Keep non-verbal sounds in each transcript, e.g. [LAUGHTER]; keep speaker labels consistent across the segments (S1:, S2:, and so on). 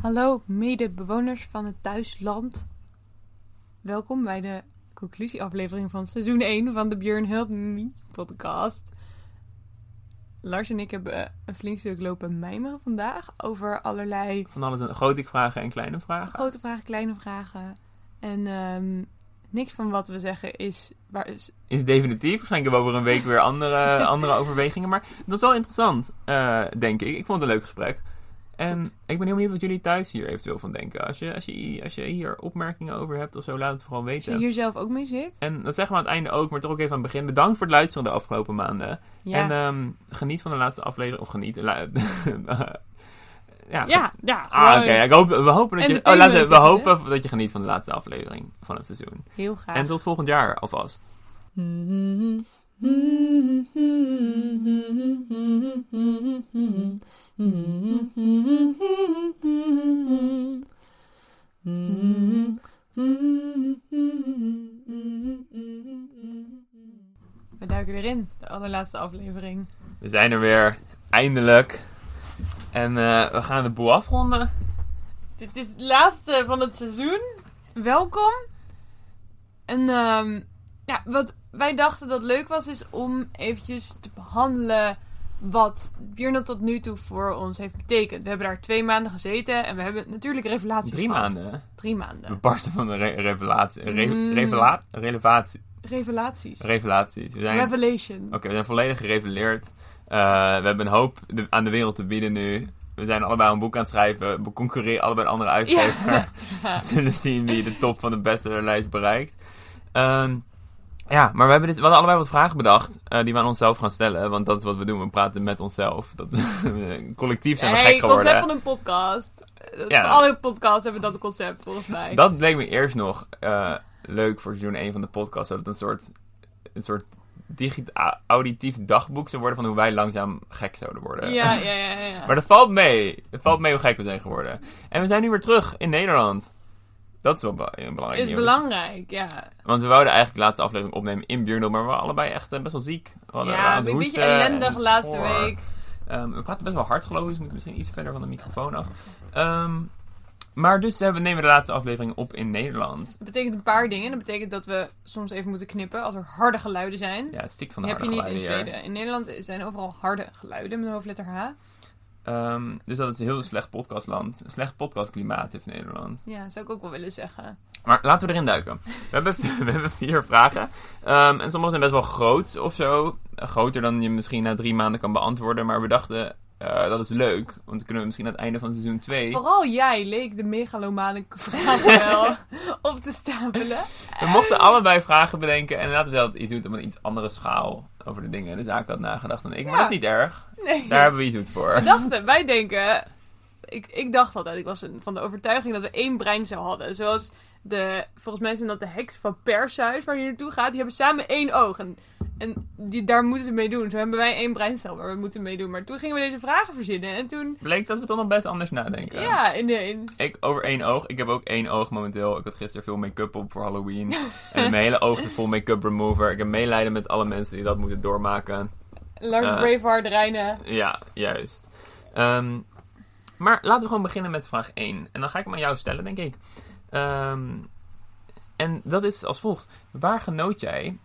S1: Hallo medebewoners van het thuisland. Welkom bij de conclusieaflevering van seizoen 1 van de Björn Help Me podcast. Lars en ik hebben een flink stuk lopen mijmeren vandaag over allerlei
S2: Van alles een grote vragen en kleine vragen.
S1: grote vragen, kleine vragen. En ehm, niks van wat we zeggen is, waar is
S2: Is definitief. Waarschijnlijk hebben we over een week weer andere, [LAUGHS] andere overwegingen. Maar dat is wel interessant, eh, denk ik. Ik vond het een leuk gesprek. En ik ben heel benieuwd wat jullie thuis hier eventueel van denken. Als je, als je, als je hier opmerkingen over hebt of zo, laat het vooral
S1: als je
S2: weten.
S1: hier zelf ook mee zit.
S2: En dat zeggen we aan het einde ook, maar toch ook even aan het begin. Bedankt voor het luisteren de afgelopen maanden.
S1: Ja,
S2: En ehm, geniet van de laatste aflevering. Of geniet. [LAUGHS] ja,
S1: ja, ja.
S2: Ah,
S1: gewoon
S2: oké. Ik hoop, we hopen dat je, oh, laten we, hopen dat je geniet van de laatste aflevering van het seizoen.
S1: Heel graag.
S2: En tot volgend jaar alvast. [LAUGHS]
S1: allerlaatste aflevering.
S2: We zijn er weer, eindelijk. En eh, we gaan de boel afronden.
S1: Dit is het laatste van het seizoen. Welkom. En ehm, ja, wat wij dachten dat leuk was, is om eventjes te behandelen wat Björn tot nu toe voor ons heeft betekend. We hebben daar twee maanden gezeten en we hebben natuurlijk revelaties
S2: Drie
S1: gehad.
S2: maanden.
S1: Drie
S2: We
S1: maanden.
S2: barsten van de re revelatie. Re
S1: Mm. Revelaties.
S2: Revelaties. We zijn, Oké,
S1: Revelation.
S2: we zijn volledig gereveleerd. Eh, we hebben een hoop de- aan de wereld te bieden nu. We zijn allebei een boek aan het schrijven. We concurreren allebei een andere uitgever.
S1: Ja. [LAUGHS]
S2: We zullen zien wie de top van de bestsellerlijst bereikt. Ehm, ja, maar we, hebben dus, we hadden allebei wat vragen bedacht eh, die we aan onszelf gaan stellen. Want dat is wat we doen. We praten met onszelf. Dat, [LAUGHS] collectief zijn we
S1: Hey,
S2: gek geworden.
S1: concept van een podcast. Dat-
S2: Ja.
S1: Voor alle podcasts hebben dat concept, volgens mij.
S2: Dat leek me eerst nog eh, leuk voor seizoen 1 van de podcast. Dat het een soort, een soort digita- auditief dagboek zou worden van hoe wij langzaam gek zouden worden.
S1: Ja, [LAUGHS] ja, ja, ja.
S2: Maar dat valt mee. Het valt mee hoe gek we zijn geworden. En we zijn nu weer terug in Nederland. Dat is wel belangrijk
S1: is
S2: nieuws.
S1: belangrijk, ja.
S2: Want we wouden eigenlijk de laatste aflevering opnemen in Björnlo, maar we waren allebei echt eh, best wel ziek. We
S1: Ja, een beetje ellendig laatste week.
S2: Ehm, we praten best wel hard geloof ik, dus we moeten misschien iets verder van de microfoon af. Ehm, maar dus hebben we nemen de laatste aflevering op in Nederland.
S1: Dat betekent een paar dingen. Dat betekent dat we soms even moeten knippen als er harde geluiden zijn.
S2: Ja, het stikt van de
S1: Die heb je
S2: harde
S1: niet in
S2: geluiden.
S1: Zweden. In Nederland zijn overal harde geluiden met hoofdletter H.
S2: Ehm, dus dat is een heel slecht podcastland. Een slecht podcastklimaat heeft Nederland.
S1: Ja, zou ik ook wel willen zeggen.
S2: Maar laten we erin duiken. We hebben, we hebben vier vragen. Ehm, en sommige zijn best wel groot of zo. Eh, groter dan je misschien na drie maanden kan beantwoorden. Maar we dachten, eh, dat is leuk. Want dan kunnen we misschien aan het einde van seizoen 2...
S1: Vooral jij leek de megalomane vragen wel [LAUGHS] op te stapelen.
S2: We mochten allebei vragen bedenken. En laten we zelf iets doen op een iets andere schaal. Over de dingen en de zaken had nagedacht dan ik. Maar
S1: Ja.
S2: dat is niet erg.
S1: Nee.
S2: Daar hebben we iets goed voor.
S1: We dachten, wij denken... Ik, ik dacht altijd, ik was van de overtuiging dat we één breincel hadden. Zoals de, volgens mij zijn dat de heks van Perseus waar je naartoe gaat. Die hebben samen één oog. En, en die, daar moeten ze mee doen. Zo hebben wij één breincel waar we moeten mee doen. Maar toen gingen we deze vragen verzinnen. En toen,
S2: Bleek dat we toch nog best anders nadenken.
S1: ja, ineens.
S2: Ik over één oog. Ik heb ook één oog momenteel. Ik had gisteren veel make-up op voor Halloween. [LAUGHS] en mijn hele oog is vol make-up remover. Ik heb meelijden met alle mensen die dat moeten doormaken.
S1: Lars
S2: eh,
S1: Braveheart Reine.
S2: Ja, juist. Ehm, maar laten we gewoon beginnen met vraag 1. En dan ga ik hem aan jou stellen, denk ik. Ehm, en dat is als volgt. Waar genoot jij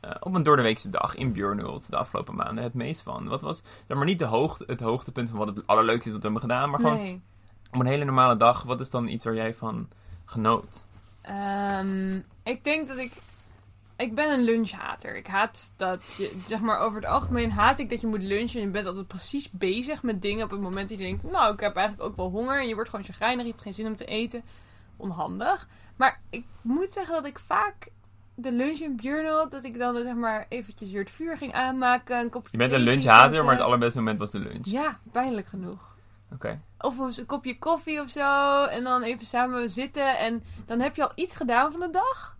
S2: eh, op een doordeweekse dag in Björnhult de afgelopen maanden het meest van? Wat was, zeg maar niet de hoogte, het hoogtepunt van wat het allerleukste is wat we hebben gedaan, maar gewoon
S1: Nee.
S2: op een hele normale dag. Wat is dan iets waar jij van genoot?
S1: Ehm, ik denk dat ik. Ik ben een lunchhater. Ik haat dat je, zeg maar, over het algemeen haat ik dat je moet lunchen. En je bent altijd precies bezig met dingen op het moment dat je denkt, nou, ik heb eigenlijk ook wel honger. En je wordt gewoon chagrijnig, je hebt geen zin om te eten. Onhandig. Maar ik moet zeggen dat ik vaak de lunch in Björnel, dat ik dan zeg maar eventjes weer het vuur ging aanmaken. Een kopje
S2: Je bent een lunchhater, maar het allerbeste moment was de lunch.
S1: Ja, pijnlijk genoeg.
S2: Oké.
S1: Of een kopje koffie of zo. En dan even samen zitten. En dan heb je al iets gedaan van de dag.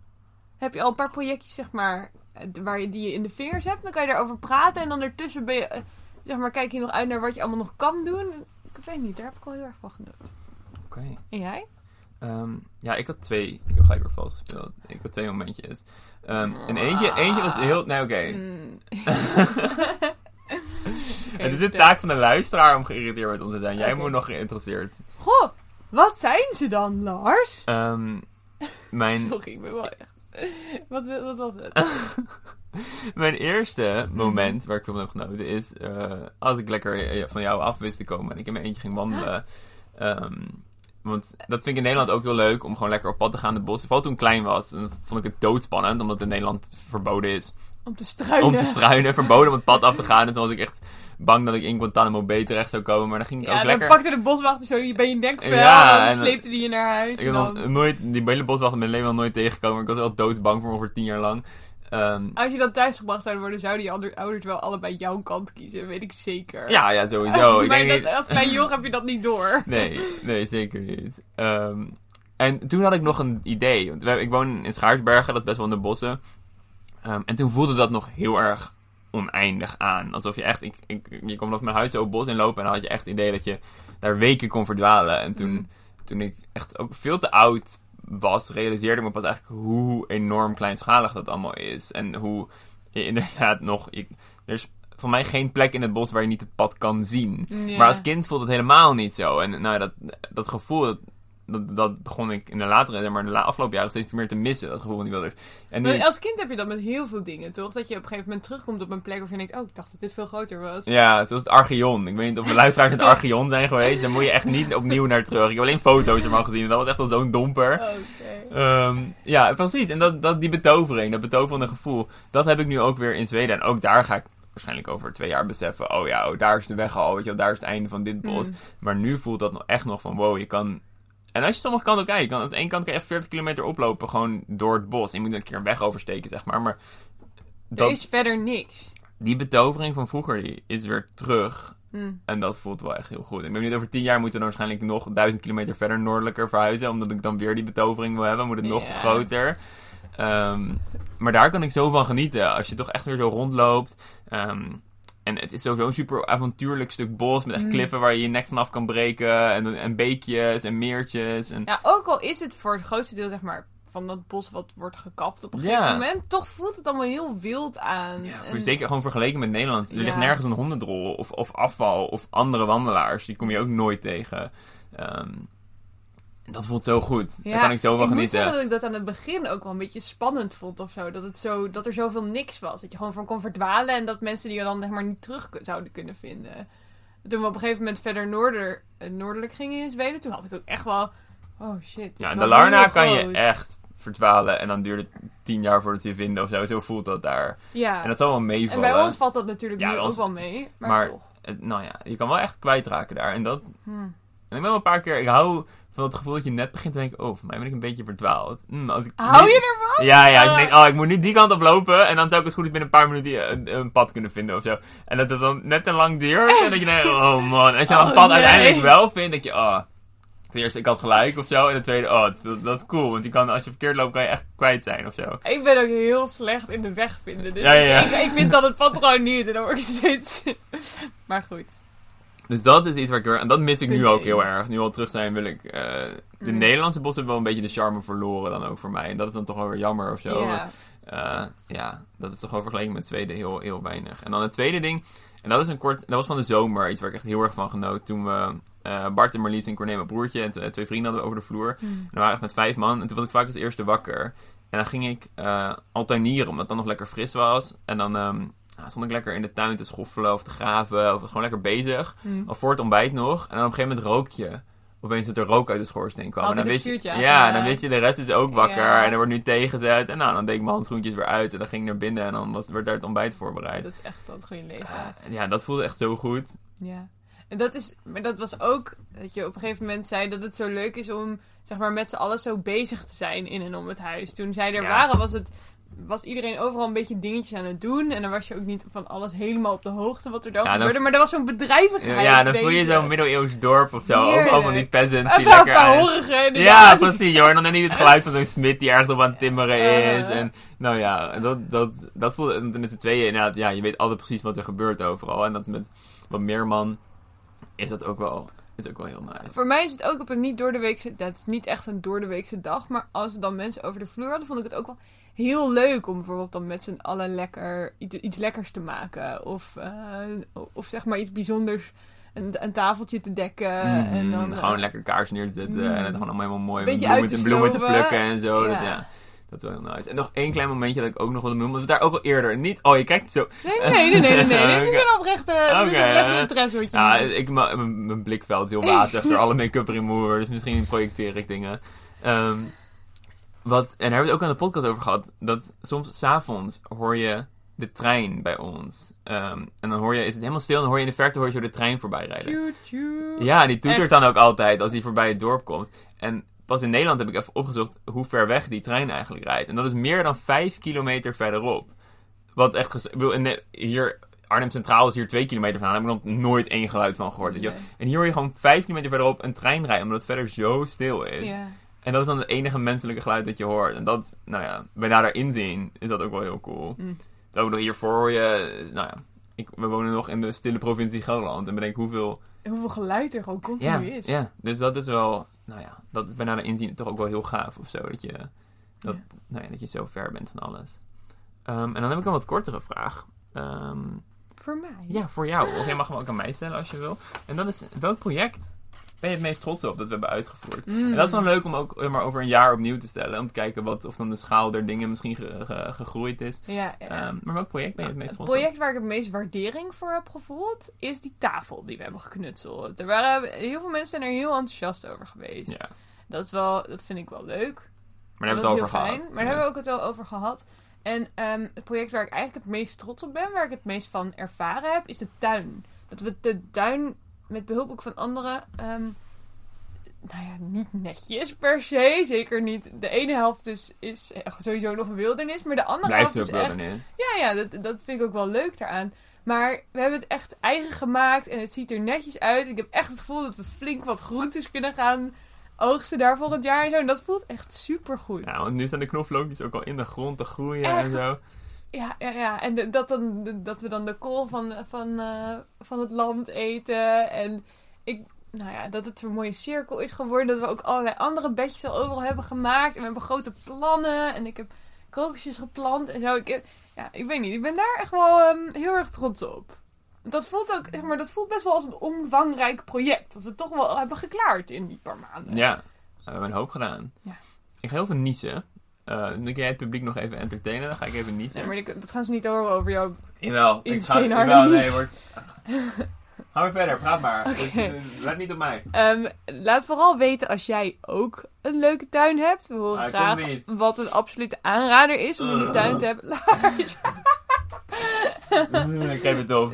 S1: Heb je al een paar projectjes, zeg maar, eh, waar je, die je in de vingers hebt. Dan kan je daarover praten. En dan ertussen ben je, eh, zeg maar, kijk je nog uit naar wat je allemaal nog kan doen. Ik weet niet, daar heb ik wel heel erg van genoten.
S2: Oké.
S1: En jij?
S2: Ehm, ja, ik had twee. Ik heb gelijk weer vals gespeeld. Ik had twee momentjes. En eentje, eentje was heel. Nee, oké.
S1: Mm. [LAUGHS]
S2: het is de taak van de luisteraar om geïrriteerd met ons te zijn. Jij moet nog geïnteresseerd.
S1: Goh, Wat zijn ze dan, Lars?
S2: Ehm, mijn, [LAUGHS]
S1: Sorry, ik ben wel echt... Wat, wat was het? [LAUGHS]
S2: mijn eerste moment waar ik veel van heb genoten is eh, als ik lekker van jou af wist te komen en ik in mijn eentje ging wandelen. [GASPS] want dat vind ik in Nederland ook heel leuk om gewoon lekker op pad te gaan in de bossen. Vooral toen ik klein was, dan vond ik het doodspannend omdat het in Nederland verboden is
S1: Om te struinen.
S2: om te struinen, [LAUGHS] verboden om het pad af te gaan. En toen was ik echt bang dat ik in Guantanamo Bay terecht zou komen, maar dan ging ik
S1: Ja,
S2: ook
S1: dan
S2: lekker...
S1: pakte de boswachter zo je bij je nekvel
S2: Ja,
S1: en
S2: en-
S1: dan sleepte die je naar huis.
S2: Ik heb
S1: dan...
S2: nooit, die hele boswacht in mijn leven nog nooit tegengekomen. Ik was wel doodsbang voor ongeveer tien jaar lang. Ehm,
S1: Als je dan thuisgebracht zou worden, zouden je ouders wel allebei jouw kant kiezen, weet ik zeker.
S2: ja, ja, sowieso. [LAUGHS] ik denk
S1: dat, als klein joch heb je dat niet door. [LAUGHS]
S2: Nee, nee, zeker niet. Ehm, en toen had ik nog een idee. Want ik woon in Schaarsbergen, dat is best wel in de bossen. Ehm, en toen voelde dat nog heel erg oneindig aan. Alsof je echt... Ik, ik, je kon vanaf mijn huis zo bos inlopen en dan had je echt het idee dat je daar weken kon verdwalen. En toen,
S1: Mm.
S2: toen ik echt ook veel te oud was, realiseerde ik me pas eigenlijk hoe enorm kleinschalig dat allemaal is. En hoe je [LAUGHS] inderdaad nog... Je, er is voor mij geen plek in het bos waar je niet het pad kan zien. Maar als kind voelt het helemaal niet zo. En nou, dat, dat gevoel, dat, dat, dat begon ik in de latere, zeg maar, de afgelopen jaren steeds meer te missen. Dat gevoel van die wilders. En nu,
S1: als kind heb je dat met heel veel dingen, toch? Dat je op een gegeven moment terugkomt op een plek waarvan je denkt, oh, ik dacht dat dit veel groter was.
S2: ja, zoals het Archeon. Ik weet niet of de luisteraars het [LAUGHS] Archeon zijn geweest. Dan moet je echt niet opnieuw naar terug. Ik heb alleen foto's ervan gezien. en Dat was echt al zo'n domper.
S1: Oké.
S2: Ehm, ja, precies. En dat, dat, die betovering, dat betoverende gevoel, dat heb ik nu ook weer in Zweden. En ook daar ga ik waarschijnlijk over twee jaar beseffen. Oh ja, oh, daar is de weg al. Weet je, wel, daar is het einde van dit bos.
S1: Mm.
S2: Maar nu voelt dat nog echt nog van wow, je kan. En als je sommige kanten kijkt, kan aan de ene kant kan je echt 40 kilometer oplopen gewoon door het bos. En je moet een keer een weg oversteken, zeg maar. Maar
S1: Er
S2: dat,
S1: is verder niks.
S2: die betovering van vroeger die is weer terug.
S1: Hm.
S2: En dat voelt wel echt heel goed. Ik ben niet over 10 jaar moeten we dan waarschijnlijk nog duizend kilometer verder noordelijker verhuizen. Omdat ik dan weer die betovering wil hebben. Moet het nog groter. Ehm, maar daar kan ik zo van genieten. Als je toch echt weer zo rondloopt. Ehm, en het is sowieso een super avontuurlijk stuk bos. Met echt
S1: Mm.
S2: kliffen waar je je nek vanaf kan breken. En, en beekjes en meertjes. En,
S1: Ja, ook al is het voor het grootste deel, zeg maar, van dat bos wat wordt gekapt op een gegeven
S2: Ja.
S1: moment, toch voelt het allemaal heel wild aan.
S2: ja,
S1: En-
S2: zeker gewoon vergeleken met Nederland. Er
S1: Ja.
S2: ligt nergens een hondendrol. Of, of afval. Of andere wandelaars. Die kom je ook nooit tegen. Ehm, dat voelt zo goed. Daar kan ik zo van
S1: ik moet
S2: genieten.
S1: dat ik dat aan het begin ook wel een beetje spannend vond of zo. Dat, het zo, dat er zoveel niks was. Dat je gewoon van kon verdwalen en dat mensen die je dan zeg maar niet terug zouden kunnen vinden. Toen we op een gegeven moment verder noorder, eh, noordelijk gingen in Zweden, toen had ik ook echt wel... Oh shit.
S2: Ja, in de Larna kan je echt verdwalen. En dan duurt het tien jaar voordat je vinden of zo. Zo voelt dat daar.
S1: Ja.
S2: En dat zal wel
S1: En
S2: meevallen.
S1: bij ons valt dat natuurlijk
S2: Ja,
S1: nu ook wel mee. Maar,
S2: maar-
S1: toch.
S2: Nou ja, je kan wel echt kwijtraken daar. En dat...
S1: Hm.
S2: En ik ben wel een paar keer... Ik hou van het gevoel dat je net begint te denken... Oh, voor mij ben ik een beetje verdwaald. Hm, als ik
S1: Hou je ervan?
S2: Ja, ja. Als je
S1: Ah.
S2: denkt, oh, ik moet nu die kant op lopen. En dan zou ik het goed binnen een paar minuten een, een pad kunnen vinden of zo. En dat het dan net te lang duurt. En dat je denkt, oh man. Als je dan
S1: Oh,
S2: een pad
S1: nee.
S2: uiteindelijk wel vindt, denk je, oh... Ten eerste, ik had gelijk of zo. En ten tweede, oh, dat, dat is cool. Want je kan, als je verkeerd loopt, kan je echt kwijt zijn of zo.
S1: Ik ben ook heel slecht in de weg vinden. Dus
S2: Ja, ja, ja.
S1: Ik, ik vind dan het pad gewoon niet. En dan word ik steeds... [LAUGHS] maar goed.
S2: Dus dat is iets waar ik En dat mis ik nu ook heel erg. Nu al terug zijn wil ik... eh, de
S1: Mm.
S2: Nederlandse bossen hebben wel een beetje de charme verloren dan ook voor mij. En dat is dan toch wel weer jammer of zo. Eh, ja, dat is toch wel vergeleken met Zweden heel, heel weinig. En dan het tweede ding... En dat is een kort... Dat was van de zomer. Iets waar ik echt heel erg van genoot. Toen we... eh, Bart en Marlies en Corné, mijn broertje... En twee vrienden hadden we over de vloer.
S1: Hm.
S2: En we waren echt met vijf man. En toen was ik vaak als eerste wakker. En dan ging ik eh alterneren, omdat het dan nog lekker fris was. En dan ehm, nou, stond ik lekker in de tuin te schoffelen of te graven. Of was gewoon lekker bezig.
S1: Hm.
S2: Of voor het ontbijt nog. En dan op een gegeven moment rook je. Opeens dat er rook uit de schoorsteen kwam.
S1: Altijd
S2: en dan wist je, ja, dan wist je de rest is ook wakker.
S1: Ja.
S2: En er wordt nu tegenzet. En nou, dan deed ik mijn handschoentjes weer uit. En dan ging ik naar binnen. En dan was, werd daar het ontbijt voorbereid.
S1: Dat is echt wat goede leven.
S2: Eh, ja, dat voelde echt zo goed.
S1: Ja. En dat is, maar dat was ook dat je op een gegeven moment zei dat het zo leuk is om zeg maar met z'n allen zo bezig te zijn in en om het huis. Toen zij er
S2: Ja.
S1: waren was het was iedereen overal een beetje dingetjes aan het doen en dan was je ook niet van alles helemaal op de hoogte wat er dan
S2: Ja, dan-
S1: gebeurde, maar er was zo'n bedrijvigheid.
S2: Ja, dan voel je zo'n middeleeuws dorp of zo. Ook
S1: Heerlijk.
S2: al van die peasants die lekker... aan- Ja, precies. Je hoort dan niet het geluid van zo'n smid die ergens op aan het timmeren is. En nou ja, dat, dat, dat voelde en met z'n tweeën inderdaad. Ja, je weet altijd precies wat er gebeurt overal. En dat met wat meer man is dat ook wel, is ook wel heel nice.
S1: Voor mij is het ook op een niet door de weekse... Dat is niet echt een door de weekse dag. Maar als we dan mensen over de vloer hadden, vond ik het ook wel heel leuk om bijvoorbeeld dan met z'n allen lekker iets, iets lekkers te maken. Of, eh, of zeg maar iets bijzonders een, een tafeltje te dekken.
S2: Mhm,
S1: en dan,
S2: gewoon
S1: eh,
S2: lekker kaars neer te zetten
S1: Mm.
S2: en het gewoon allemaal helemaal mooi
S1: Beetje
S2: met bloemen,
S1: te
S2: bloemen te plukken en zo. Dat,
S1: Ja.
S2: ja, dat is wel heel nice. En nog één klein momentje dat ik ook nog wilde noemen, want we daar ook al eerder niet... Oh, je kijkt zo...
S1: Nee, nee, nee, nee, nee. nee. [LAUGHS] Dit is
S2: Oké.
S1: een oprechte, dit is oprechte
S2: hè.
S1: interesse wat je
S2: Ja, ik, mijn- mijn blikveld is heel [LAUGHS] wazig door alle make-up remover, dus misschien projecteer ik dingen. Ehm, wat, en daar hebben we het ook aan de podcast over gehad, dat soms s'avonds hoor je de trein bij ons. Ehm, en dan hoor je, is het helemaal stil en dan hoor je in de verte hoor je zo de trein voorbij rijden.
S1: Tjoe, tjoe.
S2: Ja, die toetert
S1: Echt?
S2: dan ook altijd als die voorbij het dorp komt. En pas in Nederland heb ik even opgezocht hoe ver weg die trein eigenlijk rijdt. En dat is meer dan 5 kilometer verderop. Wat echt... Ik bedoel, hier... Arnhem Centraal is hier 2 kilometer vandaan. Daar heb ik nog nooit één geluid van gehoord.
S1: Nee.
S2: En hier hoor je gewoon 5 kilometer verderop een trein rijden, omdat het verder zo stil is.
S1: Ja.
S2: En dat is dan het enige menselijke geluid dat je hoort. En dat, nou ja, bij nader inzien is dat ook wel heel cool.
S1: Mm.
S2: Dan ook nog hiervoor hoor je, nou ja, ik, we wonen nog in de stille provincie Gelderland. En bedenk hoeveel
S1: Hoeveel geluid er gewoon continu is.
S2: ja, dus dat is wel, nou ja, dat is bij nader inzien toch ook wel heel gaaf of zo. Dat je, dat,
S1: Ja.
S2: nou ja, dat je zo ver bent van alles. Ehm, en dan heb ik een wat kortere vraag. Ehm,
S1: Voor mij.
S2: ja, voor jou. Of jij mag hem ook aan mij stellen als je wil. En dat is, welk project ben je het meest trots op dat we hebben uitgevoerd?
S1: Mm.
S2: En dat is dan leuk om ook eh, maar over een jaar opnieuw te stellen. Om te kijken wat, of dan de schaal der dingen misschien ge- ge- gegroeid is.
S1: Ja, ja.
S2: Ehm, maar welk project ben je het meest
S1: Het
S2: trots op?
S1: project waar ik het meest waardering voor heb gevoeld, is die tafel die we hebben geknutseld. Er waren heel veel mensen zijn er heel enthousiast over geweest.
S2: Ja,
S1: Dat, is wel, dat vind ik wel leuk.
S2: maar daar hebben we het over gehad.
S1: fijn. Maar daar hebben we ook het al over gehad. En ehm, het project waar ik eigenlijk het meest trots op ben, waar ik het meest van ervaren heb, is de tuin. Dat we de tuin met behulp ook van anderen, ehm, nou ja, niet netjes per se. Zeker niet. De ene helft is, is sowieso nog een wildernis, maar de andere
S2: Blijft
S1: helft
S2: ook
S1: is echt ja, ja dat, dat vind ik ook wel leuk daaraan. Maar we hebben het echt eigen gemaakt en het ziet er netjes uit. Ik heb echt het gevoel dat we flink wat groentes kunnen gaan oogsten daar volgend jaar en zo. En dat voelt echt super goed.
S2: Ja, want nu staan de knoflookjes ook al in de grond te groeien
S1: Echt?
S2: en zo.
S1: Ja, ja, ja. En dat, dan, dat we dan de kool van, van, eh, van het land eten. En ik, nou ja, dat het een mooie cirkel is geworden. Dat we ook allerlei andere bedjes al overal hebben gemaakt. En we hebben grote plannen. En ik heb krokusjes geplant en zo. Ik, ja, ik weet niet. Ik ben daar echt wel ehm, heel erg trots op. Dat voelt ook, zeg maar, dat voelt best wel als een omvangrijk project. Dat we toch wel hebben geklaard in die paar maanden.
S2: Ja, we hebben een hoop gedaan.
S1: Ja.
S2: Ik ga heel veel niezen. Eh, dan kun jij het publiek nog even entertainen. Dan ga ik even niezen.
S1: Nee, maar ik- dat gaan ze niet horen over jou.
S2: Jawel, ik ga...
S1: geen
S2: Jawel, nee, wordt... [LAUGHS] Ga maar verder, praat maar. Dus, eh, Let niet op mij.
S1: Ehm, laat vooral weten als jij ook een leuke tuin hebt. We horen
S2: Ah,
S1: graag
S2: niet.
S1: wat een absolute aanrader is om in die tuin te hebben. Lars.
S2: ik geef het op.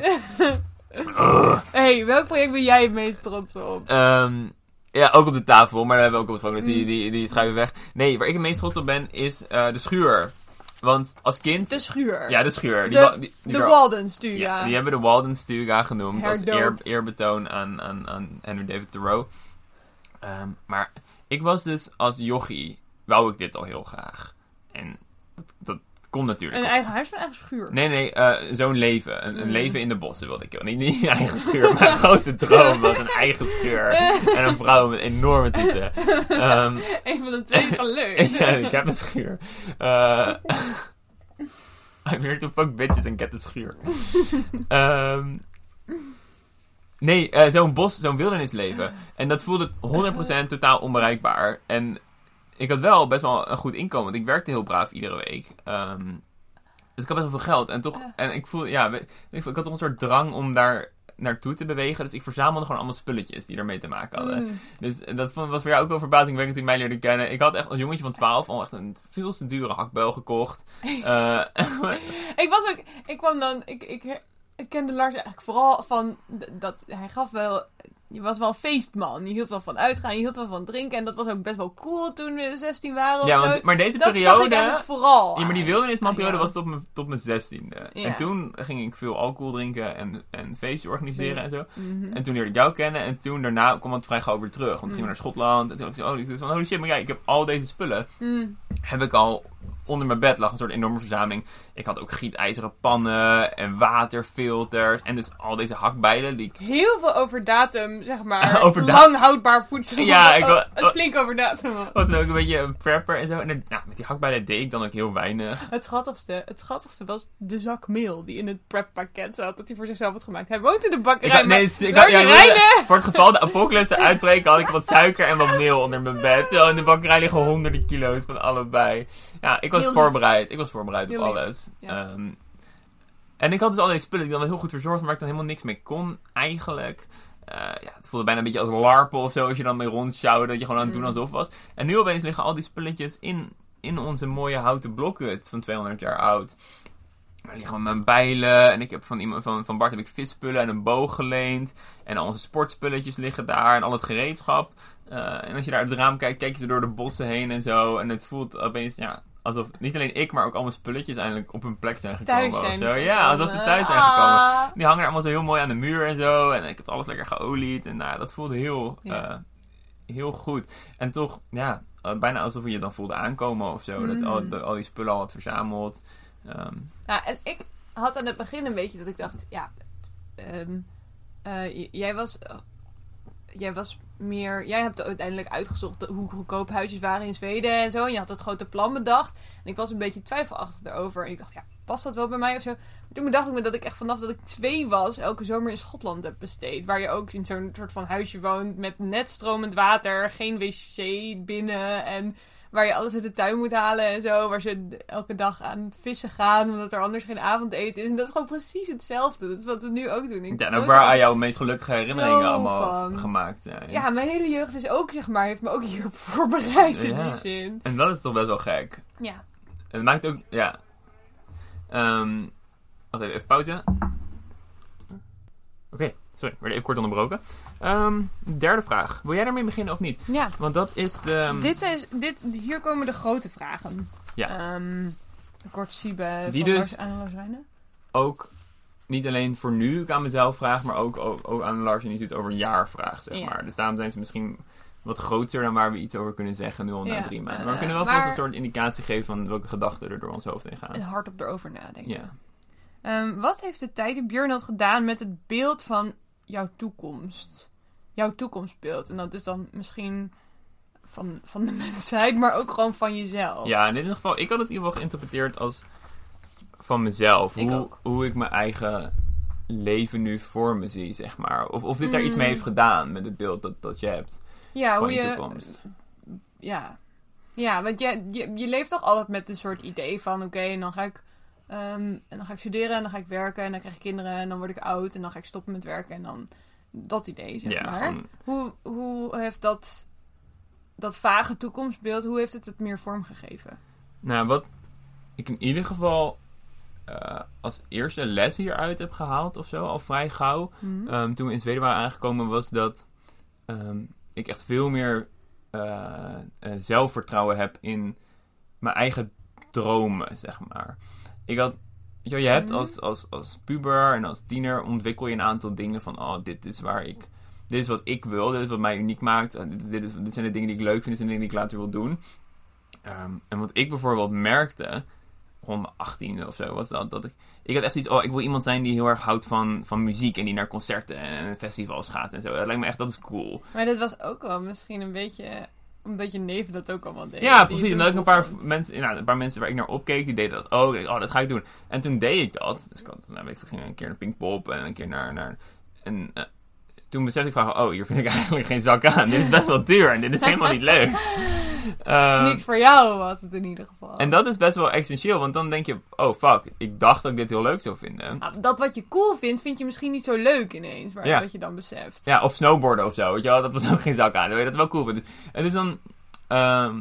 S1: hey, welk project ben jij het meest trots op?
S2: Ehm, ja, ook op de tafel, maar daar hebben we ook op gesproken. Dus die,
S1: Mm.
S2: die, die schuiven weg. Nee, waar ik het meest trots op ben, is eh, de schuur. Want als kind...
S1: De schuur.
S2: Ja, de schuur. Die,
S1: De-
S2: die, die
S1: de
S2: wa-
S1: Walden Stuga.
S2: Ja, die hebben de Walden Stuga genoemd als eer, eerbetoon aan, aan, aan Henry David Thoreau. Ehm, maar ik was dus als jochie, wou ik dit al heel graag. En kon natuurlijk.
S1: Een eigen huis van een eigen schuur.
S2: Nee, nee, eh, zo'n leven. Een, een
S1: Mm.
S2: leven in de bossen wilde ik. Niet, niet een eigen schuur, maar een grote droom was een eigen schuur. En een vrouw met enorme tieten. Ehm, [LAUGHS]
S1: Een van de twee wel leuk. [LAUGHS]
S2: ja, ik heb een schuur. Eh, [LAUGHS] I'm here to fuck bitches en get a schuur. Ehm, nee, eh, zo'n bos, zo'n wildernisleven. En dat voelde 100% totaal onbereikbaar. En ik had wel best wel een goed inkomen, want ik werkte heel braaf iedere week. Ehm, dus ik had best wel veel geld. En toch,
S1: Ja.
S2: en ik voelde, ja, ik had toch een soort drang om daar naartoe te bewegen. Dus ik verzamelde gewoon allemaal spulletjes die ermee te maken hadden.
S1: Mm.
S2: Dus dat was voor jou ook wel verbazingwekkend toen mij leerde kennen. Ik had echt als jongetje van 12 al echt een veel te dure hakbel gekocht. [LAUGHS] Eh, [LAUGHS]
S1: Ik was ook, ik kwam dan, ik, ik, ik kende Lars eigenlijk vooral van, dat hij gaf wel, je was wel feestman. Je hield wel van uitgaan, je hield wel van drinken. En dat was ook best wel cool toen we 16 waren of
S2: ja,
S1: zo.
S2: maar deze
S1: dat zag ik
S2: periode...
S1: vooral
S2: Ja, maar die
S1: aan.
S2: wildernisperiode
S1: Ja.
S2: was tot mijn, tot mijn zestiende.
S1: Ja.
S2: En toen ging ik veel alcohol drinken en, en feestjes organiseren
S1: Ja.
S2: en zo.
S1: Mhm.
S2: En toen leerde ik jou kennen en toen daarna kwam het vrij gauw weer terug. Want toen gingen we naar Schotland en toen dacht ik zo, oh, ik dacht van, holy shit, maar ja, ik heb al deze spullen,
S1: Mm.
S2: heb ik al onder mijn bed lag een soort enorme verzameling. Ik had ook gietijzeren pannen en waterfilters. En dus al deze hakbijlen die ik...
S1: Heel veel over datum, zeg maar. [LAUGHS]
S2: Over da-
S1: lang houdbaar voedsel.
S2: Ja, ik
S1: Oh, flink over datum. [LAUGHS]
S2: was dan ook een beetje een prepper en zo. En er- nou, met die hakbijlen deed ik dan ook heel weinig.
S1: Het schattigste, het schattigste was de zak meel die in het preppakket zat. Dat hij voor zichzelf had gemaakt. Hij woont in de
S2: Ik
S1: bakkerij.
S2: had, nee,
S1: maar
S2: dus ik had, ja, ik
S1: Reine-
S2: voor het geval de apocalypse [LAUGHS] uitbreken had ik wat suiker en wat meel onder mijn bed. Terwijl in de bakkerij liggen honderden kilo's van allebei. Ja, ik was
S1: Heel lief.
S2: voorbereid. Ik was voorbereid op
S1: lief.
S2: alles.
S1: Ja.
S2: Ehm, en ik had dus al deze spullen die ik dan wel heel goed verzorgd, maar ik dan helemaal niks mee kon eigenlijk. Eh, ja, het voelde bijna een beetje als larpen of zo, als je dan mee rondsjouwde, dat je gewoon aan het doen
S1: Mm.
S2: alsof was. En nu opeens liggen al die spulletjes in, in onze mooie houten blokhut van 200 jaar oud. Er liggen mijn bijlen en ik heb van, iemand, van, van Bart heb ik visspullen en een boog geleend. En al onze sportspulletjes liggen daar en al het gereedschap. Eh, en als je daar uit het raam kijkt, kijk je door de bossen heen en zo. En het voelt opeens, ja, alsof niet alleen ik, maar ook al mijn spulletjes eindelijk op hun plek zijn gekomen.
S1: thuis zijn.
S2: of zo. Ja, alsof ze thuis zijn
S1: Ah.
S2: gekomen. Die hangen er allemaal zo heel mooi aan de muur en zo. En ik heb alles lekker geolied. En nou, dat voelde heel,
S1: Ja.
S2: eh, heel goed. En toch, ja, eh, bijna alsof je je dan voelde aankomen of zo. Dat
S1: Mm.
S2: al, de- al die spullen al had verzameld. Ehm,
S1: Ja, en ik had aan het begin een beetje dat ik dacht, ja, ehm, eh, jij was, jij was meer, jij hebt uiteindelijk uitgezocht hoe goedkoop huisjes waren in Zweden en zo. En je had het grote plan bedacht. En ik was een beetje twijfelachtig daarover. En ik dacht, ja, past dat wel bij mij of zo? Maar toen bedacht ik me dat ik echt vanaf dat ik twee was, elke zomer in Schotland heb besteed. Waar je ook in zo'n soort van huisje woont met net stromend water, geen wc binnen en waar je alles uit de tuin moet halen en zo. Waar ze elke dag aan vissen gaan, omdat er anders geen avondeten is. En dat is gewoon precies hetzelfde. Dat is wat we nu ook doen. Ik
S2: ja, en ook waar aan jouw meest gelukkige herinneringen allemaal
S1: van.
S2: gemaakt zijn.
S1: Ja, mijn hele jeugd is ook, zeg maar, heeft me ook hierop [LAUGHS] voorbereid in
S2: Ja.
S1: die zin.
S2: En dat is toch best wel gek.
S1: Ja.
S2: En het maakt ook, ja. Ehm wacht even, even pauze. Oké, sorry, werd even kort onderbroken. Ehm, derde vraag. Wil jij daarmee beginnen of niet?
S1: Ja.
S2: Want dat is de...
S1: Dit is, dit, hier komen de grote vragen.
S2: Ja.
S1: Ehm, kort Siebe
S2: Die
S1: van
S2: dus-
S1: Lars aan
S2: ook niet alleen voor nu ik aan mezelf vraag, maar ook, ook, ook aan Lars Instituut over een jaar vraag, zeg
S1: Ja.
S2: maar. Dus daarom zijn ze misschien wat groter dan waar we iets over kunnen zeggen nu al na
S1: Ja,
S2: drie maanden.
S1: eh,
S2: Maar we kunnen wel
S1: maar-
S2: vast een soort indicatie geven van welke gedachten er door ons hoofd heen gaan.
S1: En hardop erover nadenken.
S2: Ja.
S1: Ehm, wat heeft de tijd in Björn gedaan met het beeld van jouw toekomst? Jouw toekomstbeeld. En dat is dan misschien van, van de [LAUGHS] mensheid, maar ook gewoon van jezelf.
S2: Ja, in ieder geval, ik had het in ieder geval geïnterpreteerd als van mezelf.
S1: Ik
S2: hoe,
S1: ook.
S2: hoe ik mijn eigen leven nu voor me zie, zeg maar. Of, of dit daar iets mee
S1: Mm.
S2: heeft gedaan met het beeld dat, dat je hebt
S1: Ja,
S2: van
S1: hoe
S2: je toekomst.
S1: Ja. Ja, want je, je, je leeft toch altijd met een soort idee van: oké, en dan ga ik. Ehm, en dan ga ik studeren en dan ga ik werken en dan krijg ik kinderen en dan word ik oud en dan ga ik stoppen met werken en dan dat idee, zeg
S2: ja,
S1: maar.
S2: gewoon,
S1: Hoe, hoe heeft dat, dat vage toekomstbeeld, hoe heeft het het meer vormgegeven?
S2: Nou, wat ik in ieder geval eh, als eerste les hieruit heb gehaald of zo, al vrij gauw,
S1: Hm?
S2: ehm, toen we in Zweden waren aangekomen, was dat ehm, ik echt veel meer eh, eh, zelfvertrouwen heb in mijn eigen dromen, zeg maar. Ik had, je, hebt
S1: Mhm.
S2: als, als, als puber en als tiener ontwikkel je een aantal dingen van, oh, dit is waar ik, dit is wat ik wil, dit is wat mij uniek maakt, dit, dit, is, dit zijn de dingen die ik leuk vind, dit zijn de dingen die ik later wil doen. Ehm, en wat ik bijvoorbeeld merkte, rond mijn achttiende of zo, was dat, dat ik, ik had echt iets, oh, ik wil iemand zijn die heel erg houdt van, van muziek en die naar concerten en festivals gaat en zo. Dat lijkt me echt, dat is cool.
S1: Maar dit was ook wel misschien een beetje omdat je neven dat ook allemaal deden.
S2: Ja, precies. ik
S1: toen
S2: een paar
S1: vond.
S2: mensen, nou, een paar mensen waar ik naar opkeek, die deden dat ook. Ik dacht, oh, dat ga ik doen. En toen deed ik dat. Dus ik had, nou, ik, ging een keer naar Pinkpop en een keer naar, naar en eh, toen besefte ik van, oh, hier vind ik [LAUGHS] eigenlijk geen zak aan. Dit is best wel duur en dit is helemaal niet leuk. [LAUGHS] Ehm,
S1: Niet voor jou was het in ieder geval.
S2: en dat is best wel essentieel, want dan denk je, oh fuck, ik dacht dat ik dit heel leuk zou vinden.
S1: Nou, dat wat je cool vindt, vind je misschien niet zo leuk ineens. Maar
S2: Ja.
S1: wat je dan beseft.
S2: Ja, of snowboarden of zo, weet je wel. Dat was ook geen zak aan. Dan weet je dat wel cool vindt. En dus dan... ehm,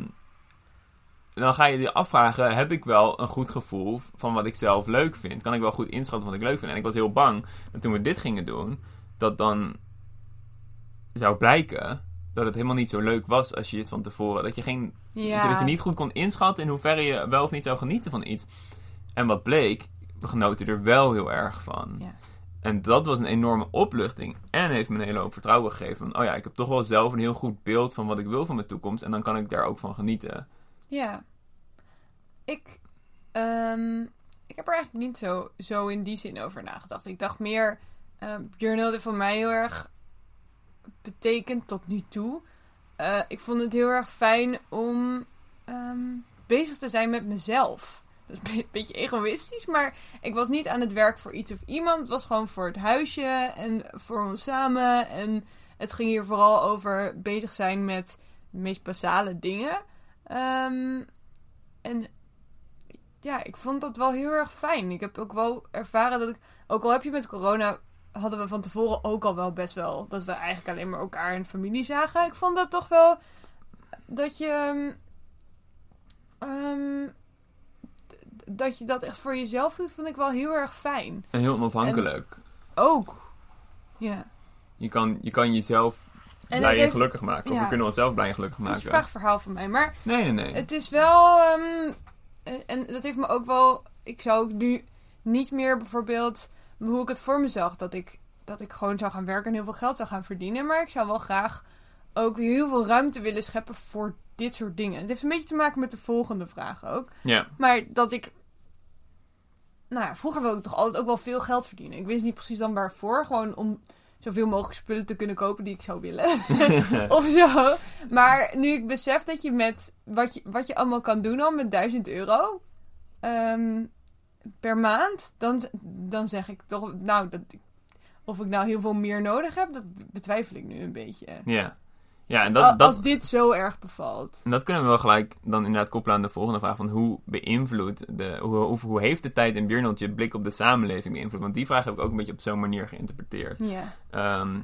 S2: dan ga je je afvragen, heb ik wel een goed gevoel van wat ik zelf leuk vind? Kan ik wel goed inschatten wat ik leuk vind? En ik was heel bang dat toen we dit gingen doen, dat dan zou blijken dat het helemaal niet zo leuk was als je het van tevoren... Dat je, geen,
S1: Ja.
S2: dat je niet goed kon inschatten in hoeverre je wel of niet zou genieten van iets. En wat bleek, we genoten er wel heel erg van.
S1: Ja.
S2: En dat was een enorme opluchting. En heeft me een hele hoop vertrouwen gegeven. Van, oh ja, ik heb toch wel zelf een heel goed beeld van wat ik wil van mijn toekomst. En dan kan ik daar ook van genieten.
S1: Ja. ik, ehm, ik heb er eigenlijk niet zo, zo in die zin over nagedacht. Ik dacht meer, journal heeft voor mij heel erg betekend tot nu toe. Eh, ik vond het heel erg fijn om ehm, bezig te zijn met mezelf. [LAUGHS] Dat is een beetje egoïstisch, maar ik was niet aan het werk voor iets of iemand. Het was gewoon voor het huisje en voor ons samen. En het ging hier vooral over bezig zijn met de meest basale dingen. Ehm, en ja, ik vond dat wel heel erg fijn. Ik heb ook wel ervaren dat ik, ook al heb je met corona, hadden we van tevoren ook al wel best wel dat we eigenlijk alleen maar elkaar en familie zagen. Ik vond dat toch wel dat je. ehm, ehm, dat je dat echt voor jezelf doet, vond ik wel heel erg fijn.
S2: En heel onafhankelijk.
S1: Ook. Ja.
S2: Je, kan, je kan jezelf
S1: En
S2: blij en
S1: heeft-
S2: gelukkig maken. Of
S1: ja.
S2: we kunnen onszelf blij en gelukkig
S1: Dat is een
S2: maken.
S1: vaag verhaal van mij. Maar
S2: Nee, nee, nee.
S1: Het is wel. ehm, en- en dat heeft me ook wel. Ik zou ook nu niet meer bijvoorbeeld. Hoe ik het voor me zag. Dat ik, dat ik gewoon zou gaan werken en heel veel geld zou gaan verdienen. Maar ik zou wel graag ook heel veel ruimte willen scheppen voor dit soort dingen. Het heeft een beetje te maken met de volgende vraag ook.
S2: Ja.
S1: Maar dat ik. Nou ja, vroeger wilde ik toch altijd ook wel veel geld verdienen. Ik wist niet precies dan waarvoor. Gewoon om zoveel mogelijk spullen te kunnen kopen die ik zou willen. [LAUGHS] [LAUGHS] of zo. Maar nu ik besef dat je met wat je, wat je allemaal kan doen al met 1000 euro ehm, per maand, dan, dan zeg ik toch, nou, dat, of ik nou heel veel meer nodig heb, dat betwijfel ik nu een beetje.
S2: ja. Ja, en dat,
S1: Als
S2: dat,
S1: dit zo erg bevalt.
S2: en dat kunnen we wel gelijk dan inderdaad koppelen aan de volgende vraag. Van hoe beïnvloedt de, hoe, hoe, hoe heeft de tijd in Biernold je blik op de samenleving beïnvloed? Want die vraag heb ik ook een beetje op zo'n manier geïnterpreteerd.
S1: Ja.
S2: Ehm,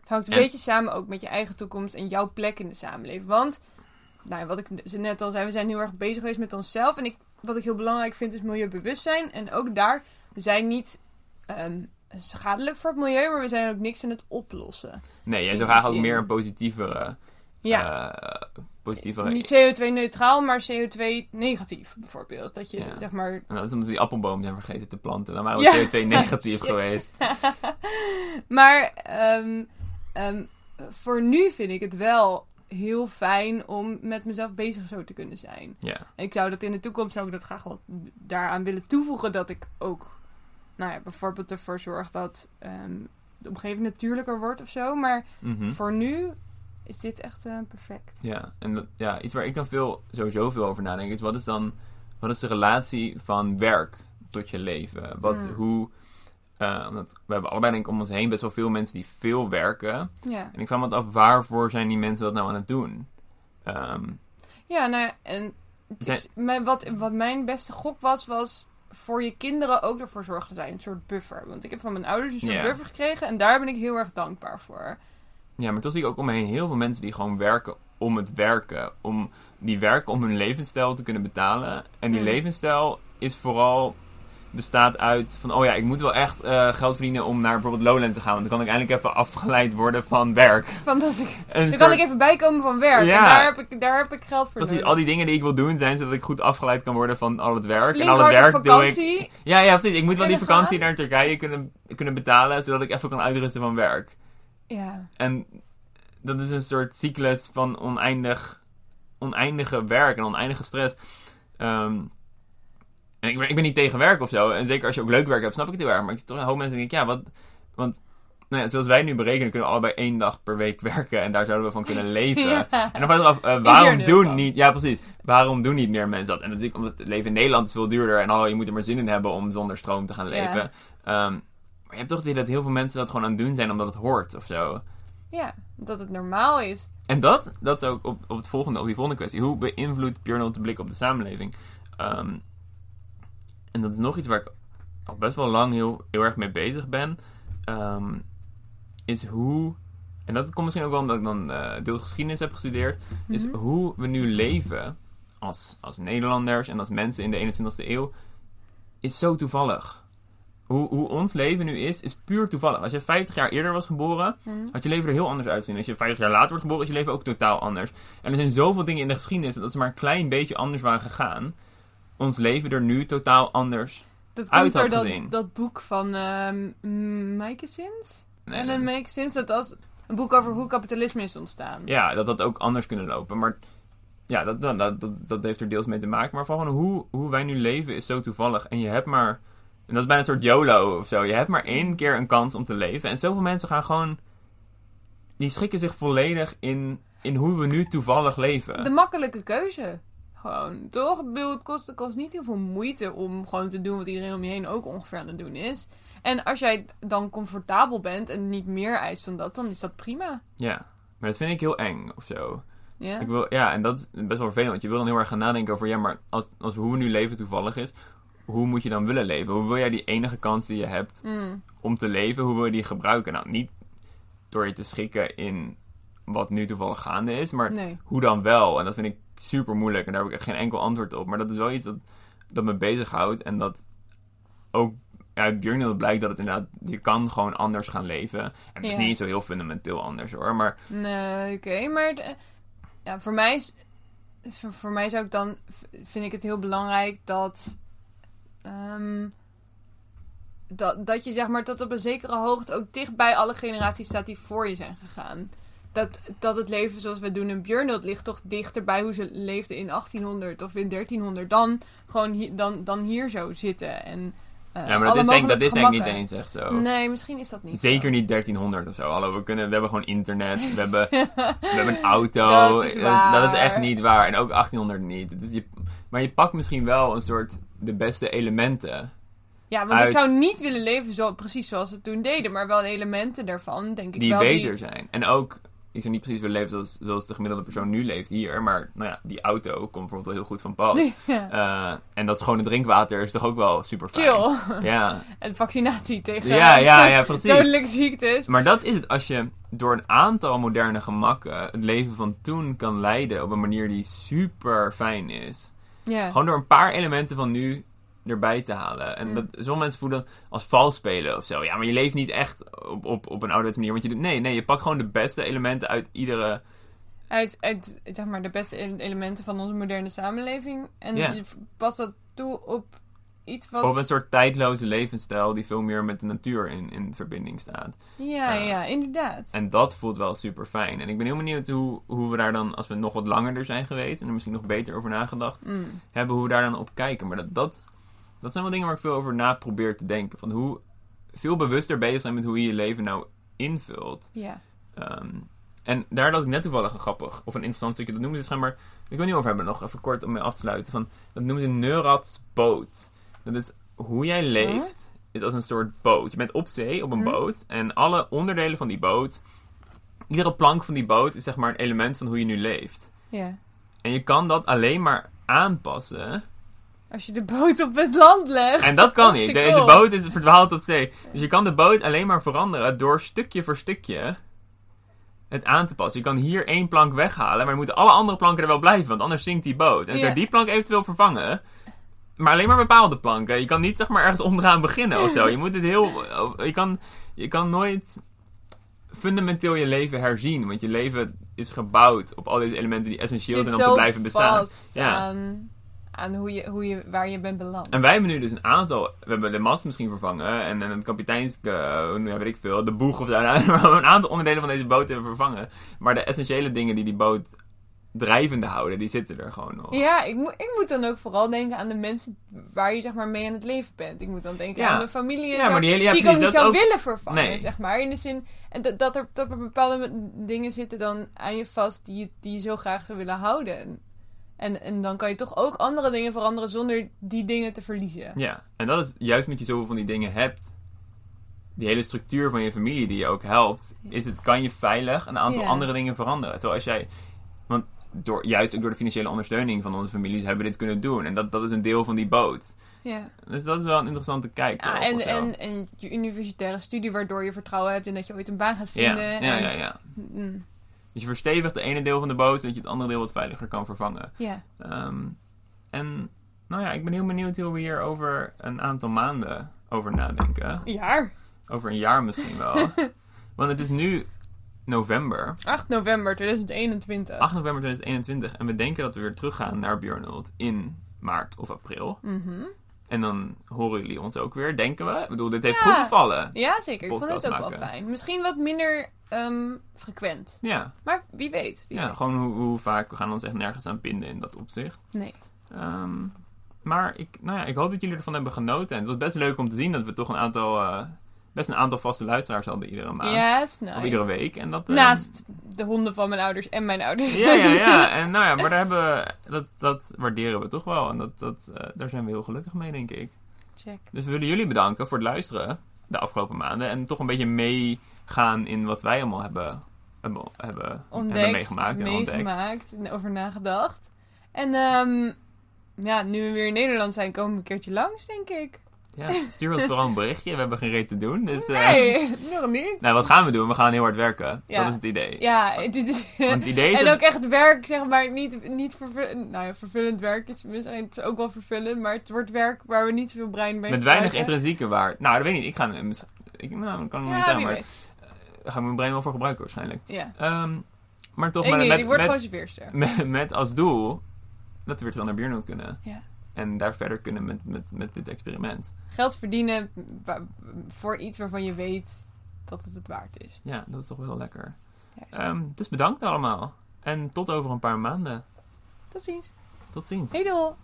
S1: Het hangt een
S2: En-
S1: beetje samen ook met je eigen toekomst en jouw plek in de samenleving. Want, nou, wat ik net al zei, we zijn heel erg bezig geweest met onszelf. En ik, wat ik heel belangrijk vind is milieubewustzijn. En ook daar, we zijn niet ehm, schadelijk voor het milieu, maar we zijn ook niks aan het oplossen.
S2: nee, jij zou graag ook meer een positievere...
S1: Ja,
S2: positievere
S1: niet CO2-neutraal, maar CO2-negatief bijvoorbeeld. Dat je,
S2: Ja.
S1: zeg maar...
S2: En dat is omdat we die appelboom zijn vergeten te planten. Dan waren we
S1: Ja.
S2: CO2 negatief [LAUGHS]
S1: Shit.
S2: geweest. [LAUGHS]
S1: maar ehm, ehm, voor nu vind ik het wel heel fijn om met mezelf bezig zo te kunnen zijn.
S2: Ja.
S1: En ik zou dat in de toekomst zou ik dat graag wel daaraan willen toevoegen dat ik ook, nou ja, bijvoorbeeld ervoor zorg dat ehm, de omgeving natuurlijker wordt of zo. Maar
S2: Mhm.
S1: voor nu is dit echt eh, perfect.
S2: Ja, en dat, ja, iets waar ik dan veel, sowieso veel over nadenk, is wat is dan wat is de relatie van werk tot je leven? Wat,
S1: Hmm.
S2: hoe, eh, omdat we hebben allebei denk ik om ons heen best wel veel mensen die veel werken.
S1: Ja,
S2: En ik vraag me af, waarvoor zijn die mensen dat nou aan het doen? Ehm,
S1: ja nou ja, en
S2: Zijn-
S1: mijn, wat, wat mijn beste gok was, was voor je kinderen ook ervoor zorgen te zijn. Een soort buffer. Want ik heb van mijn ouders een soort buffer gekregen en daar ben ik heel erg dankbaar voor.
S2: ja, maar toch zie ik ook om me heen heel veel mensen die gewoon werken om het werken. Om, die werken om hun levensstijl te kunnen betalen. En die levensstijl is vooral bestaat uit van, oh ja, ik moet wel echt eh, geld verdienen om naar bijvoorbeeld Lowlands te gaan. Want dan kan ik eindelijk even afgeleid worden van werk.
S1: Van dat ik,
S2: Een
S1: dan
S2: soort-
S1: kan ik even bijkomen van werk.
S2: Ja.
S1: En daar heb, ik, daar heb ik geld voor
S2: Precies, al die dingen die ik wil doen zijn zodat ik goed afgeleid kan worden van al het werk.
S1: Flink
S2: en al het werk doe ik.
S1: vakantie.
S2: Ja, ja, precies. Ik moet wel die vakantie
S1: gaan.
S2: naar Turkije kunnen, kunnen betalen, zodat ik even kan uitrusten van werk.
S1: Ja.
S2: En dat is een soort cyclus van oneindig, oneindige werk en oneindige stress. Ehm, en ik ben, ik ben niet tegen werk of zo. En zeker als je ook leuk werk hebt, snap ik het heel erg. Maar ik zie toch een hoop mensen die denken, ja, wat... Want nou ja, zoals wij nu berekenen, kunnen we allebei één dag per week [LAUGHS] werken. En daar zouden we van kunnen leven. [LAUGHS]
S1: Ja.
S2: En dan vraag je af, eh, waarom doen niet... Ja, precies. Waarom doen niet meer mensen dat? En dat is omdat het leven in Nederland is veel duurder. En al, je moet er maar zin in hebben om zonder stroom te gaan leven.
S1: Ja.
S2: Ehm, maar je hebt toch het idee dat heel veel mensen dat gewoon aan het doen zijn omdat het hoort of zo.
S1: ja, dat het normaal is.
S2: En dat, dat is ook op, op, het volgende, op die volgende kwestie. Hoe beïnvloedt Pure de blik op de samenleving? Ehm, en dat is nog iets waar ik al best wel lang heel, heel erg mee bezig ben. Ehm, is hoe, en dat komt misschien ook wel omdat ik dan eh deels geschiedenis heb gestudeerd. Is
S1: Mhm.
S2: hoe we nu leven als, als Nederlanders en als mensen in de 21ste eeuw. Is zo toevallig. Hoe, hoe ons leven nu is, is puur toevallig. Als je 50 jaar eerder was geboren,
S1: Hm.
S2: had je leven er heel anders uitzien. Als je 50 jaar later wordt geboren, is je leven ook totaal anders. En er zijn zoveel dingen in de geschiedenis dat als ze maar een klein beetje anders waren gegaan, ons leven er nu totaal anders.
S1: Dat
S2: uit
S1: door
S2: had
S1: dat, dat boek van ehm Maaike Sins.
S2: Nee,
S1: Ellen Sins, dat was een boek over hoe kapitalisme is ontstaan.
S2: ja, dat dat ook anders kunnen lopen. Maar ja, dat, dat, dat, dat, heeft er deels mee te maken. Maar vooral hoe, hoe wij nu leven is zo toevallig. En je hebt maar, en dat is bijna een soort YOLO of zo. Je hebt maar één keer een kans om te leven. En zoveel mensen gaan gewoon, die schikken zich volledig in, in hoe we nu toevallig leven.
S1: De makkelijke keuze. Gewoon, toch? Ik bedoel, het kost, het kost niet heel veel moeite om gewoon te doen wat iedereen om je heen ook ongeveer aan het doen is. En als jij dan comfortabel bent en niet meer eist dan dat, dan is dat prima.
S2: Ja, maar dat vind ik heel eng of zo.
S1: Ja,
S2: Ik wil, ja, en dat is best wel vervelend. Want je wil dan heel erg gaan nadenken over... Ja, maar als, als hoe we nu leven toevallig is... Hoe moet je dan willen leven? Hoe wil jij die enige kans die je hebt
S1: Mm,
S2: om te leven... Hoe wil je die gebruiken? Nou, niet door je te schikken in wat nu toevallig gaande is... Maar
S1: nee.
S2: hoe dan wel? En dat vind ik super moeilijk. En daar heb ik echt geen enkel antwoord op. Maar dat is wel iets dat, dat me bezighoudt. En dat ook uit Björnhild blijkt dat het inderdaad... Je kan gewoon anders gaan leven. En het is
S1: Ja.
S2: niet zo heel fundamenteel anders hoor. Maar
S1: Nee, oké. Maar de- ja, voor, mij is, voor, voor mij zou ik dan... Vind ik het heel belangrijk dat... ehm, dat, dat je zeg maar tot op een zekere hoogte ook dicht bij alle generaties staat die voor je zijn gegaan. Dat, dat het leven zoals we doen in Björnhild ligt toch dichter bij hoe ze leefden in 1800 of in 1300 dan gewoon hier, dan, dan hier zo zitten. En, eh,
S2: ja, maar dat is, denk, dat is denk ik niet eens echt zo.
S1: Nee, misschien is dat niet
S2: Zeker
S1: zo.
S2: niet 1300 of zo. Hallo, we, kunnen, we hebben gewoon internet. We hebben, [LAUGHS] we hebben een auto.
S1: Dat is
S2: dat,
S1: waar.
S2: dat is echt niet waar. En ook 1800 niet. Is je, maar je pakt misschien wel een soort de beste elementen.
S1: Ja, want
S2: uit-
S1: ik zou niet willen leven zo, precies zoals ze toen deden, maar wel elementen daarvan, denk ik
S2: Die
S1: wel.
S2: beter zijn. En ook, ik zou niet precies willen leven zoals, zoals de gemiddelde persoon nu leeft hier. Maar nou ja, die auto komt bijvoorbeeld wel heel goed van pas.
S1: Ja.
S2: Eh, en dat schone drinkwater is toch ook wel super fijn.
S1: Chill.
S2: Ja. [LAUGHS]
S1: En vaccinatie tegen
S2: ja, ja, ja, [LAUGHS] precies.
S1: dodelijke ziektes.
S2: Maar dat is het, als je door een aantal moderne gemakken het leven van toen kan leiden op een manier die super fijn is.
S1: Ja.
S2: Gewoon door een paar elementen van nu erbij te halen. En
S1: Mm.
S2: dat, sommige mensen voelen als vals spelen of zo. Ja, maar je leeft niet echt op, op, op een ouderwetse manier. Want je doet, nee, nee, je pakt gewoon de beste elementen uit iedere...
S1: Uit, uit zeg maar, de beste ele- elementen van onze moderne samenleving. En je past dat toe op iets wat...
S2: Op een soort tijdloze levensstijl die veel meer met de natuur in, in verbinding staat.
S1: Ja,
S2: Ja.
S1: ja, inderdaad.
S2: En dat voelt wel super fijn. En ik ben heel benieuwd hoe, hoe we daar dan, als we nog wat langer er zijn geweest... en er misschien nog beter over nagedacht
S1: Mm.
S2: hebben, hoe we daar dan op kijken. Maar dat, dat, dat zijn wel dingen waar ik veel over na probeer te denken. Van hoe veel bewuster bezig zijn met hoe je je leven nou invult.
S1: Ja.
S2: Ehm, en daar had ik net toevallig een grappig, of een interessant stukje, dat noemen ze schijnbaar, ik wil niet over hebben nog, even kort om mee af te sluiten, van, dat noemen ze Neurats boot. Dat is hoe jij leeft, is als een soort boot. Je bent op zee, op een boot, en alle onderdelen van die boot, iedere plank van die boot is zeg maar een element van hoe je nu leeft.
S1: ja.
S2: En je kan dat alleen maar aanpassen
S1: Als je de boot op het land legt.
S2: En dat kan niet. Deze
S1: cool.
S2: boot is verdwaald op zee. Dus je kan de boot alleen maar veranderen door stukje voor stukje het aan te passen. Je kan hier één plank weghalen, maar dan moeten alle andere planken er wel blijven, want anders zinkt die boot. En dan
S1: Ja.
S2: kan je die plank eventueel vervangen. Maar alleen maar bepaalde planken. Je kan niet zeg maar ergens onderaan beginnen of zo. Je moet het heel. Je kan, je kan nooit fundamenteel je leven herzien. Want je leven is gebouwd op al deze elementen die essentieel
S1: Zit
S2: zijn om te blijven bestaan.
S1: vast
S2: Ja.
S1: aan, aan hoe je, hoe je, waar je bent beland.
S2: En wij hebben nu dus een aantal. We hebben de mast misschien vervangen. En, en het kapiteins. hoe ja, weet ik veel. De boeg of zo. [LAUGHS] We hebben een aantal onderdelen van deze boot hebben vervangen. Maar de essentiële dingen die die boot drijvende houden. Die zitten er gewoon nog.
S1: Ja, ik, moet ik moet dan ook vooral denken aan de mensen waar je zeg maar mee aan het leven bent. Ik moet dan denken
S2: Ja.
S1: aan de familie en
S2: Ja, maar die hele- ja,
S1: die ik ook niet zou
S2: ook-
S1: willen vervangen,
S2: Nee.
S1: zeg maar. In de zin, en dat, dat, er, dat er bepaalde dingen zitten dan aan je vast die, die je zo graag zou willen houden. En, en dan kan je toch ook andere dingen veranderen zonder die dingen te verliezen.
S2: Ja, en dat is juist omdat je zoveel van die dingen hebt. Die hele structuur van je familie die je ook helpt. Is het, kan je veilig een aantal
S1: Ja.
S2: andere dingen veranderen. Terwijl als jij. Want door, juist ook door de financiële ondersteuning van onze families hebben we dit kunnen doen. En dat, dat is een deel van die boot.
S1: Ja.
S2: Dus dat is wel een interessante kijk.
S1: Ja, en, en, en je universitaire studie waardoor je vertrouwen hebt in dat je ooit een baan gaat
S2: ja,
S1: vinden.
S2: ja,
S1: en-
S2: ja, ja.
S1: Mm,
S2: Dus je verstevigt de ene deel van de boot, zodat je het andere deel wat veiliger kan vervangen.
S1: ja.
S2: Ehm, en nou ja, ik ben heel benieuwd hoe we hier over een aantal maanden over nadenken.
S1: Jaar.
S2: Over een jaar misschien wel. [LAUGHS] Want het is nu november,
S1: 8 november 2021.
S2: 8 november 2021. En we denken dat we weer teruggaan naar Björnholt in maart of april.
S1: Mhm.
S2: En dan horen jullie ons ook weer, denken we. Ik bedoel, dit heeft
S1: Ja.
S2: goed gevallen.
S1: Ja, zeker. Ik vond het ook
S2: maken.
S1: wel fijn. Misschien wat minder ehm, frequent.
S2: Ja,
S1: Maar wie weet. Wie
S2: ja
S1: weet.
S2: gewoon hoe, hoe vaak. We gaan ons echt nergens aan binden in dat opzicht.
S1: Nee.
S2: Ehm, maar ik, nou ja, ik hoop dat jullie ervan hebben genoten. En het was best leuk om te zien dat we toch een aantal, eh, best een aantal vaste luisteraars hadden iedere maand.
S1: Ja, nice.
S2: Of iedere week. En dat, eh,
S1: Naast de honden van mijn ouders en mijn ouders.
S2: Ja, ja, ja. [LAUGHS] En nou ja, maar daar hebben we, dat, dat waarderen we toch wel. En dat, dat, eh, daar zijn we heel gelukkig mee, denk ik.
S1: Check.
S2: Dus we willen jullie bedanken voor het luisteren de afgelopen maanden. En toch een beetje meegaan in wat wij allemaal hebben, hebben, hebben,
S1: Ontdekt,
S2: hebben meegemaakt en
S1: meegemaakt en over nagedacht. En ehm, ja, nu we weer in Nederland zijn, komen we een keertje langs, denk ik.
S2: Ja, stuur ons vooral een berichtje. We hebben geen reet te doen. Dus, eh,
S1: Nee, nog niet.
S2: nou, wat gaan we doen? We gaan heel hard werken.
S1: Ja.
S2: Dat is het idee.
S1: Ja, het is-
S2: Want het idee is... [LAUGHS]
S1: en ook echt werk, zeg maar, niet, niet vervullend. Nou ja, vervullend werk is misschien het is ook wel vervullend, maar het wordt werk waar we niet zoveel brein mee
S2: met weinig intrinsieke waarde. Nou, dat weet ik niet. Ik ga... Ik, nou, dat kan nog niet
S1: Ja,
S2: zeggen, maar daar ga ik mijn brein wel voor gebruiken waarschijnlijk.
S1: Ja.
S2: Ehm, maar toch,
S1: Ik
S2: met,
S1: niet,
S2: met,
S1: ik word
S2: met-
S1: gewoon serveerster. [LAUGHS]
S2: met, met als doel dat we weer terug naar Biernoot kunnen.
S1: Ja.
S2: En daar verder kunnen met, met, met dit experiment.
S1: Geld verdienen voor iets waarvan je weet dat het het waard is.
S2: Ja, dat is toch wel lekker.
S1: Ja,
S2: Ehm, dus bedankt allemaal. En tot over een paar maanden.
S1: Tot ziens.
S2: Tot ziens.
S1: Hey doel.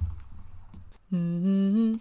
S1: [LAUGHS]